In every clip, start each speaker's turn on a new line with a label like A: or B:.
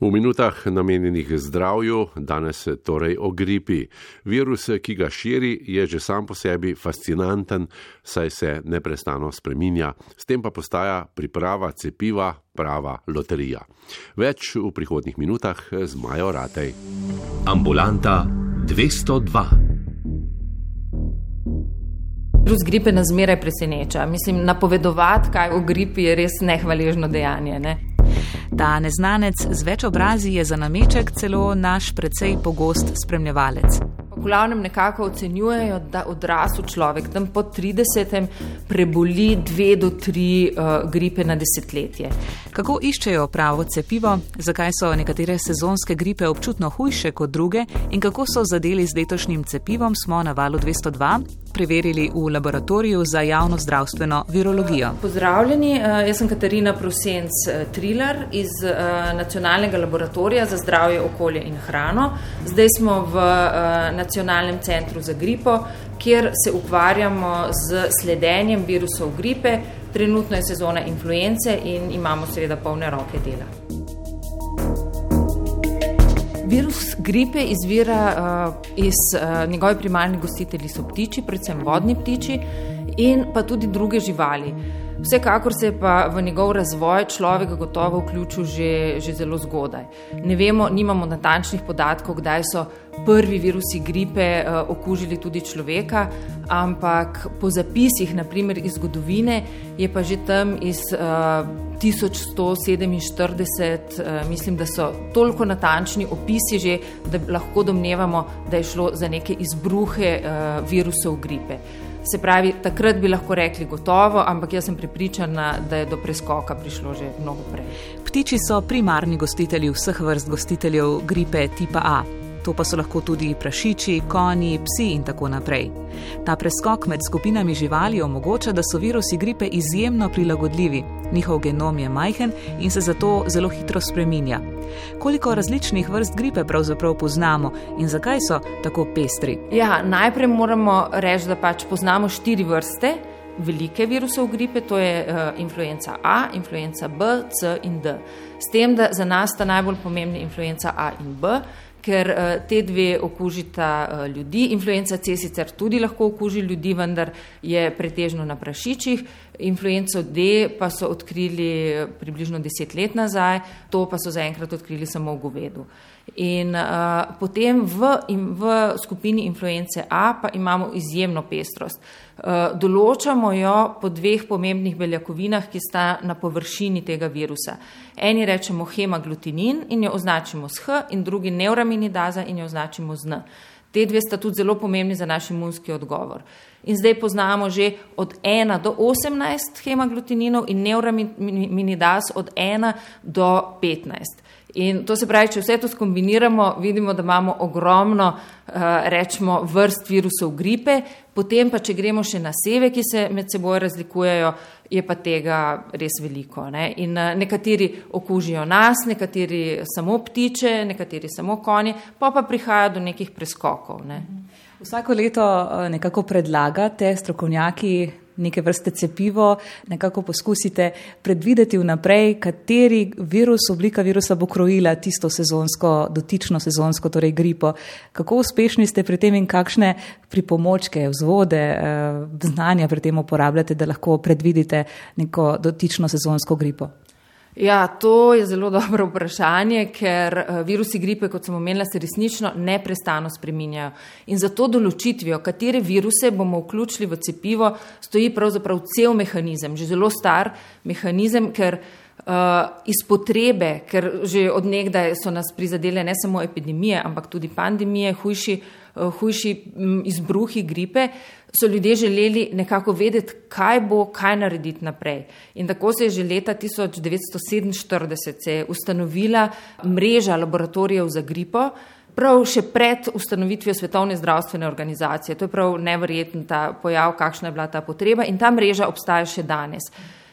A: V minutah namenjenih zdravju, danes torej o gripi. Virus, ki ga širi, je že sam po sebi fascinanten, saj se neprestano spreminja, s tem pa postaja priprava cepiva prava loterija. Več v prihodnih minutah z Majo Ratej.
B: Ambulanta 202.
C: Virus gripe nas zmeraj preseneča. Mislim, napovedovati, kaj v gripi je res nehvaležno dejanje. Ne?
D: Ta neznanec z več obrazi je za nameček celo naš precej pogost spremljevalec.
C: V glavnem nekako ocenjujejo, da odrasel človek tam po 30. preboli dve do tri uh, gripe na desetletje.
D: Kako iščejo pravo cepivo, zakaj so nekatere sezonske gripe občutno hujše kot druge in kako so zadeli z letošnjim cepivom, smo na valu 202 preverili v laboratoriju za javno zdravstveno virologijo.
C: Pozdravljeni, uh, jaz sem Katarina Prosenc uh, Trilar iz Nacionalnega laboratorija za zdravje, okolje in hrano. Zdaj smo v uh, nacionalnem centru za gripo, kjer se ukvarjamo z sledenjem virusov gripe. Trenutno je sezona influence in imamo seveda polne roke dela. Virus gripe izvira uh, iz uh, njegove primarne gostitelji so ptiči, predvsem vodni ptiči in pa tudi druge živali. Vsekakor se je pa v njegov razvoj človek gotovo vključil že, že zelo zgodaj. Ne vemo, nimamo natančnih podatkov, kdaj so prvi virusi gripe uh, okužili tudi človeka, ampak po zapisih, naprimer iz zgodovine, je pa že tam iz uh, 1147, uh, mislim, da so toliko natančni opisi, že, da lahko domnevamo, da je šlo za neke izbruhe uh, virusov gripe. Se pravi, takrat bi lahko rekli gotovo, ampak jaz sem prepričana, da je do preskoka prišlo že mnogo prej.
D: Ptiči so primarni gostitelji vseh vrst gostiteljev gripe tipa A to pa so lahko tudi prašiči, konji, psi in tako naprej. Ta preskok med skupinami živali omogoča, da so virusi gripe izjemno prilagodljivi. Njihov genom je majhen in se zato zelo hitro spreminja. Koliko različnih vrst gripe pravzaprav poznamo in zakaj so tako pestri?
C: Ja, najprej moramo reči, da pač poznamo štiri vrste. Velike virusov gripe, to je uh, influenza A, influenza B, C in D. S tem, da za nas sta najbolj pomembni influenza A in B, ker uh, te dve okužita uh, ljudi. Influenca C sicer tudi lahko okuži ljudi, vendar je pretežno na prašičih. Influenco D pa so odkrili približno deset let nazaj, to pa so zaenkrat odkrili samo v govedu. In uh, potem v, in v skupini influence A pa imamo izjemno pestrost. Uh, določamo jo po dveh pomembnih beljakovinah, ki sta na površini tega virusa. Eni rečemo hemaglutinin in jo označimo s H, in drugi neuraminidaza in jo označimo z N. Te dve sta tudi zelo pomembni za naš imunski odgovor. In zdaj poznamo že od 1 do 18 hemaglutininov in neuraminidaz od 1 do 15. In to se pravi, če vse to skombiniramo, vidimo, da imamo ogromno, uh, rečemo, vrst virusov gripe, potem pa, če gremo še na seve, ki se med seboj razlikujejo, je pa tega res veliko. Ne? In uh, nekateri okužijo nas, nekateri samo ptiče, nekateri samo konje, pa pa prihaja do nekih preskokov. Ne?
D: Vsako leto eh, nekako predlagate strokovnjaki neke vrste cepivo, nekako poskusite predvideti vnaprej, kateri virus, oblika virusa bo krojila tisto sezonsko, dotično sezonsko, torej gripo. Kako uspešni ste pri tem in kakšne pripomočke, vzvode, eh, znanja pri tem uporabljate, da lahko predvidite neko dotično sezonsko gripo?
C: Ja, to je zelo dobro vprašanje, ker eh, virusi gripe, kot sem omenila, se resnično neprestano spreminjajo. In za to določitvijo, katere viruse bomo vključili v cepivo, stoji pravzaprav cel mehanizem, že zelo star mehanizem, ker uh, iz potrebe, ker že odnegdaj so nas prizadele ne samo epidemije, ampak tudi pandemije, hujši, uh, hujši um, izbruhi gripe, so ljudje želeli nekako vedeti, kaj bo, kaj narediti naprej. In tako se je že leta 1947 ustanovila mreža laboratorijev za gripo. Prav še pred ustanovitvijo Svetovne zdravstvene organizacije. To je prav neverjeten ta pojav, kakšna je bila ta potreba in ta mreža obstaja še danes.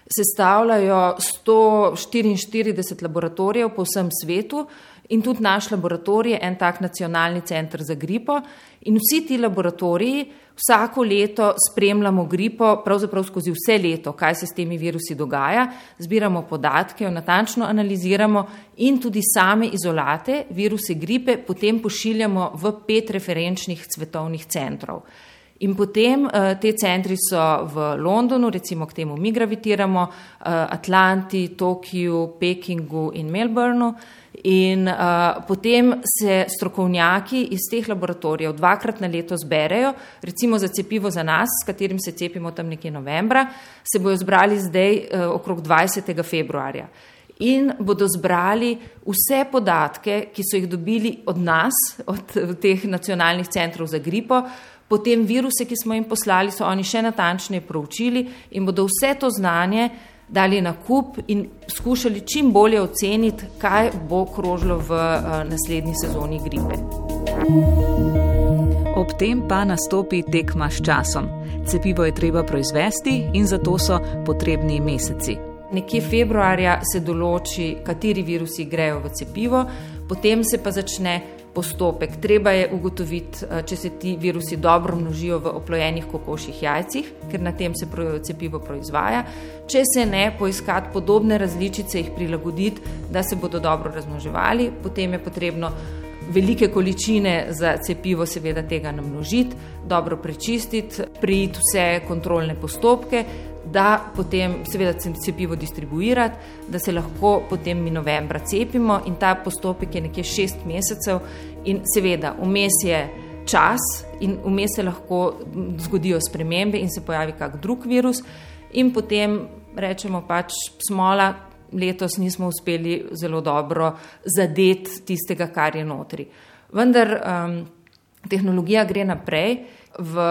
C: sestavljajo 144 laboratorijev po vsem svetu in tudi naš laboratorij je en tak nacionalni center za gripo. In vsi ti laboratoriji vsako leto spremljamo gripo, pravzaprav skozi vse leto, kaj se s temi virusi dogaja, zbiramo podatke, jo natančno analiziramo in tudi same izolate, viruse gripe, potem pošiljamo v pet referenčnih svetovnih centrov. In potem uh, te centri so v Londonu, recimo k temu mi gravitiramo, uh, Atlanti, Tokiu, Pekingu in Melbourneu. In uh, potem se strokovnjaki iz teh laboratorijev dvakrat na leto zberejo, recimo za cepivo za nas, s katerim se cepimo tam nekje novembra, se bojo zbrali zdaj uh, okrog 20. februarja. In bodo zbrali vse podatke, ki so jih dobili od nas, od teh nacionalnih centrov za gripo, potem viruse, ki smo jim poslali, so oni še natančneje proučili in bodo vse to znanje dali na kup in skušali čim bolje oceniti, kaj bo krožilo v uh, naslednji sezoni gripe.
D: Ob tem pa nastopi tekma s časom. Cepivo je treba proizvesti in zato so potrebni meseci.
C: Nekje februarja se določi, kateri virusi grejo v cepivo, potem se pa začne postopek. Treba je ugotoviti, eh, če se ti virusi dobro množijo v oplojenih kokošjih jajcih, ker na tem se cepivo proizvaja. Če se ne, poiskati podobne različice, jih prilagoditi, da se bodo dobro razmnoževali, potem je potrebno. Velike količine za cepivo, seveda, tega namnožiti, dobro prečistiti, prijeti vse kontrolne postopke, da potem seveda cepivo distribuirati, da se lahko potem mi novembra cepimo in ta postopek je nekje šest mesecev in seveda vmes je čas in vmes se lahko zgodijo spremembe in se pojavi kak drug virus in potem rečemo pač smola, letos nismo uspeli zelo dobro zadeti tistega, kar je notri. Vendar um, tehnologija gre naprej. V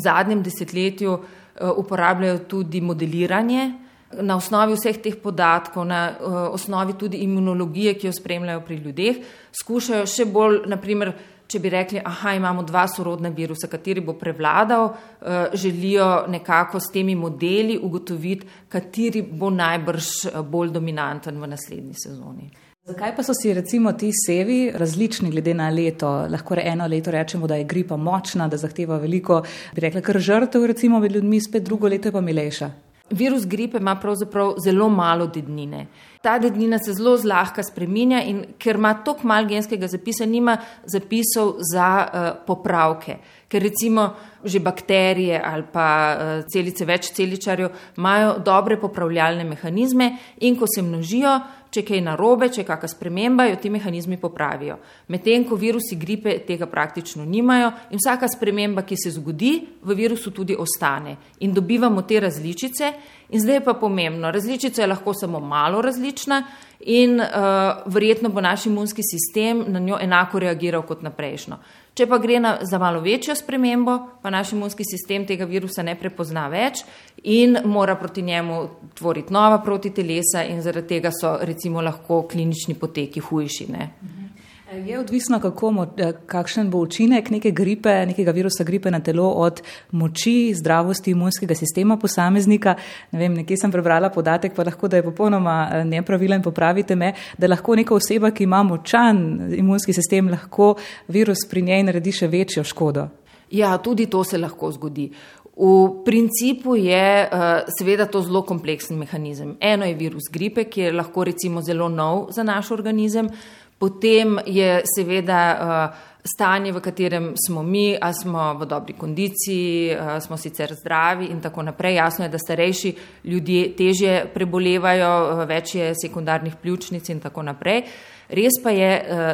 C: zadnjem desetletju uporabljajo tudi modeliranje na osnovi vseh teh podatkov, na uh, osnovi tudi imunologije, ki jo spremljajo pri ljudeh, skušajo še bolj, naprimer, če bi rekli, aha, imamo dva sorodna virusa, kateri bo prevladal, uh, želijo nekako s temi modeli ugotoviti, kateri bo najbrž bolj dominanten v naslednji sezoni.
D: Zakaj pa so si recimo ti sevi različni glede na leto? Lahko re eno leto rečemo, da je gripa močna, da zahteva veliko, bi rekla, kar žrtev recimo med ljudmi, spet drugo leto je pa milejša.
C: Virus gripe ima pravzaprav zelo malo dednine. Ta dednina se zelo zlahka spreminja in ker ima toliko mal genskega zapisa, nima zapisov za uh, popravke. Ker recimo že bakterije ali pa uh, celice več celičarjev imajo dobre popravljalne mehanizme in ko se množijo, če kaj narobe, če je kakšna sprememba, jo ti mehanizmi popravijo. Medtem ko virusi gripe tega praktično nimajo in vsaka sprememba, ki se zgodi, v virusu tudi ostane in dobivamo te različice. In zdaj je pa pomembno, različica je lahko samo malo različna in uh, verjetno bo naš imunski sistem na njo enako reagiral kot na prejšnjo. Če pa gre na, za malo večjo spremembo, pa naš imunski sistem tega virusa ne prepozna več in mora proti njemu tvoriti nova protitelesa in zaradi tega so recimo lahko klinični poteki hujši. Ne?
D: Je odvisno, kako, eh, kakšen bo učinek neke gripe, nekega virusa gripe na telo od moči, zdravosti imunskega sistema posameznika. Ne vem, nekje sem prebrala podatek, pa lahko, da je popolnoma eh, nepravilen, popravite me, da lahko neka oseba, ki ima močan imunski sistem, lahko virus pri njej naredi še večjo škodo.
C: Ja, tudi to se lahko zgodi. V principu je uh, seveda to zelo kompleksen mehanizem. Eno je virus gripe, ki je lahko recimo zelo nov za naš organizem, potem je seveda uh, stanje, v katerem smo mi, a smo v dobri kondiciji, uh, smo sicer zdravi in tako naprej. Jasno je, da starejši ljudje težje prebolevajo, uh, več je sekundarnih pljučnic in tako naprej. Res pa je,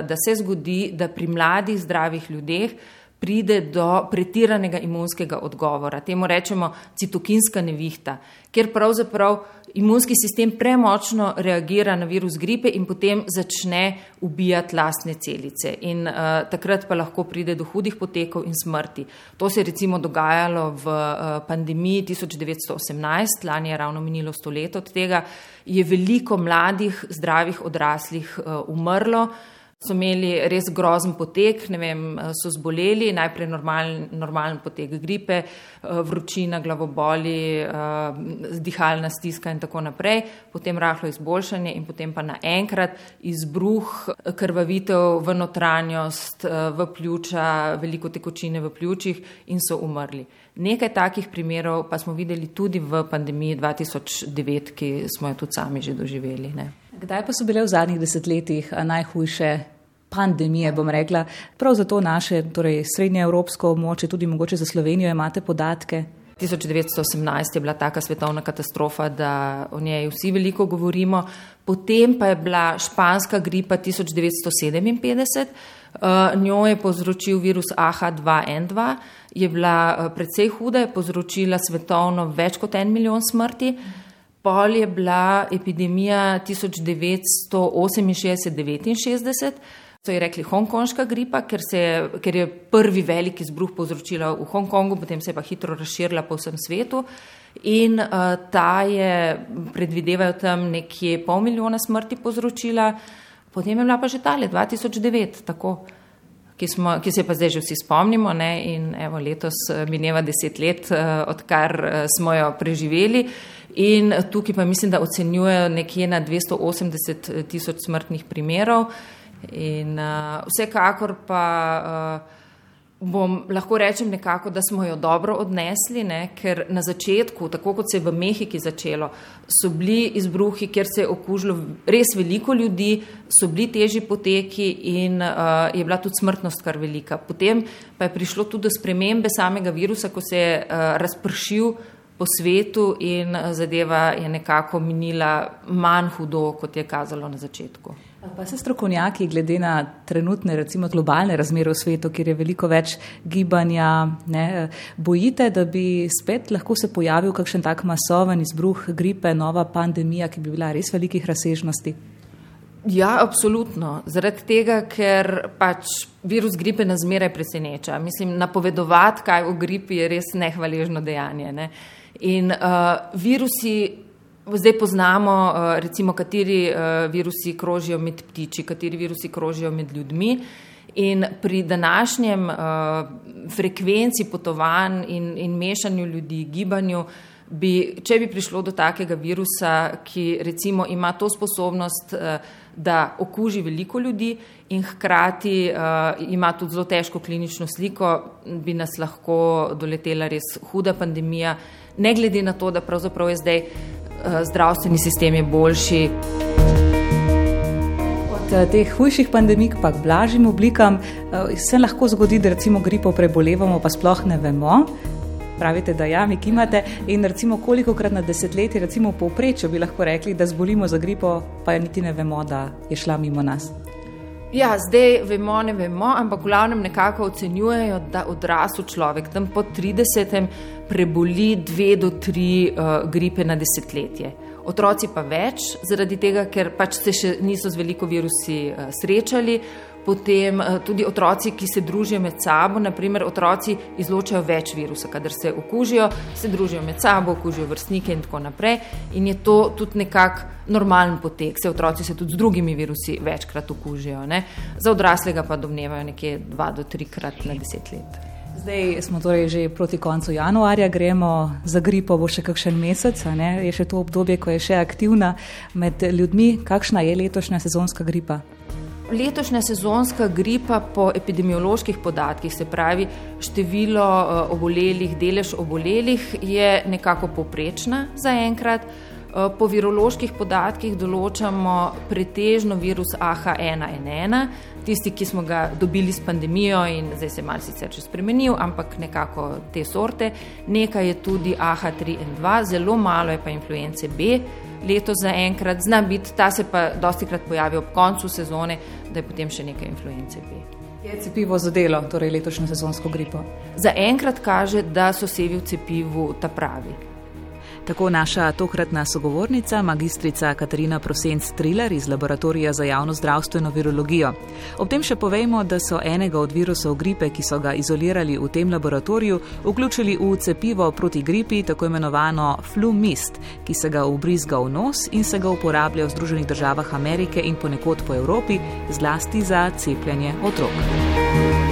C: da se zgodi, da pri mladih zdravih ljudeh pride do pretiranega imunskega odgovora. Temu rečemo citokinska nevihta, kjer pravzaprav imunski sistem premočno reagira na virus gripe in potem začne ubijati lastne celice. In uh, takrat pa lahko pride do hudih potekov in smrti. To se je recimo dogajalo v uh, pandemiji 1918, lani je ravno minilo sto let od tega, je veliko mladih, zdravih odraslih uh, umrlo. So imeli res grozen potek, ne vem, so zboleli, najprej normalen, normalen potek gripe, eh, vročina, glavoboli, eh, dihalna stiska in tako naprej, potem rahlo izboljšanje in potem pa naenkrat izbruh krvavitev v notranjost, eh, v pljuča, veliko tekočine v pljučih in so umrli. Nekaj takih primerov pa smo videli tudi v pandemiji 2009, ki smo jo tudi sami že doživeli. Ne.
D: Kdaj pa so bile v zadnjih desetletjih najhujše pandemije, bom rekla. Prav zato naše, torej srednje evropsko območje, tudi mogoče za Slovenijo, imate podatke.
C: 1918 je bila taka svetovna katastrofa, da o njej vsi veliko govorimo. Potem pa je bila španska gripa 1957, uh, njo je povzročil virus AH2N2, je bila uh, precej huda, je povzročila svetovno več kot en milijon smrti. Pol je bila epidemija 1968-69. So ji rekli hongkonška gripa, ker, je, ker je prvi veliki izbruh povzročila v Hongkongu, potem se je pa hitro razširila po vsem svetu. In uh, ta je, predvidevajo tam nekje pol milijona smrti povzročila, potem je bila pa že tale 2009, tako, ki, smo, ki se pa zdaj že vsi spomnimo. Ne? In evo, letos eh, mineva deset let, uh, odkar uh, smo jo preživeli. In tukaj pa mislim, da ocenjujejo nekje na 280 tisoč smrtnih primerov. In uh, vsekakor pa uh, bom lahko rečem nekako, da smo jo dobro odnesli, ne? ker na začetku, tako kot se je v Mehiki začelo, so bili izbruhi, kjer se je okužilo res veliko ljudi, so bili težji poteki in uh, je bila tudi smrtnost kar velika. Potem pa je prišlo tudi do spremembe samega virusa, ko se je uh, razpršil po svetu in zadeva je nekako minila manj hudo, kot je kazalo na začetku.
D: Pa se strokovnjaki, glede na trenutne, recimo globalne razmere v svetu, kjer je veliko več gibanja, ne, bojite, da bi spet lahko se pojavil kakšen tak masoven izbruh gripe, nova pandemija, ki bi bila res velikih razsežnosti?
C: Ja, absolutno. Zaradi tega, ker pač virus gripe nas zmeraj preseneča. Mislim, napovedovati, kaj v gripi je res nehvaležno dejanje. Ne? In uh, virusi Zdaj poznamo, eh, recimo, kateri eh, virusi krožijo med ptiči, kateri virusi krožijo med ljudmi. In pri današnjem uh, frekvenci potovanj in, in mešanju ljudi, gibanju, bi, če bi prišlo do takega virusa, ki recimo ima to sposobnost, uh, da okuži veliko ljudi in hkrati uh, ima tudi zelo težko klinično sliko, bi nas lahko doletela res huda pandemija, ne glede na to, da pravzaprav je zdaj. Eh, zdravstveni sistem je boljši.
D: Od eh, teh hujših pandemij, pa k blažjim oblikam, eh, se lahko zgodi, da recimo gripo prebolevamo, pa sploh ne vemo. Pravite, da ja, mi imate in recimo koliko krat na desetletje, recimo povprečju bi lahko rekli, da zbolimo za gripo, pa niti ne vemo, da je šla mimo nas.
C: Ja, zdaj vemo, ne vemo, ampak v glavnem nekako ocenjujejo, da odrasel človek tam po 30. preboli dve do tri uh, gripe na desetletje. Otroci pa več, zaradi tega, ker pač se še niso z veliko virusi uh, srečali, potem eh, tudi otroci, ki se družijo med sabo, naprimer otroci izločajo več virusa, kadar se okužijo, se družijo med sabo, okužijo vrstnike in tako naprej. In je to tudi nekak normalen potek, se otroci se tudi z drugimi virusi večkrat okužijo. Ne? Za odraslega pa domnevajo nekje dva do trikrat na deset let.
D: Zdaj smo torej že proti koncu januarja, gremo za gripo, bo še kakšen mesec, je še to obdobje, ko je še aktivna med ljudmi. Kakšna je letošnja sezonska gripa?
C: Letošnja sezonska gripa po epidemioloških podatkih, se pravi število eh, obolelih, delež obolelih, je nekako poprečna zaenkrat. Eh, po viroloških podatkih določamo pretežno virus AH1N1, tisti, ki smo ga dobili s pandemijo in zdaj se je malce sicer že spremenil, ampak nekako te sorte. Nekaj je tudi AH3N2, zelo malo je pa influence B letos zaenkrat, zna biti, ta se pa dosti krat pojavi ob koncu sezone, da je potem še nekaj influence B.
D: Je cepivo za delo, torej letošnjo sezonsko gripo?
C: Zaenkrat kaže, da so sevi v cepivu ta pravi.
D: Tako naša tokratna sogovornica, magistrica Katarina Prosenc Triller iz Laboratorija za javno zdravstveno virologijo. Ob tem še povejmo, da so enega od virusov gripe, ki so ga izolirali v tem laboratoriju, vključili v cepivo proti gripi, tako imenovano Flumist, ki se ga ubrizga v nos in se ga uporablja v Združenih državah Amerike in ponekod po Evropi, zlasti za cepljenje otrok.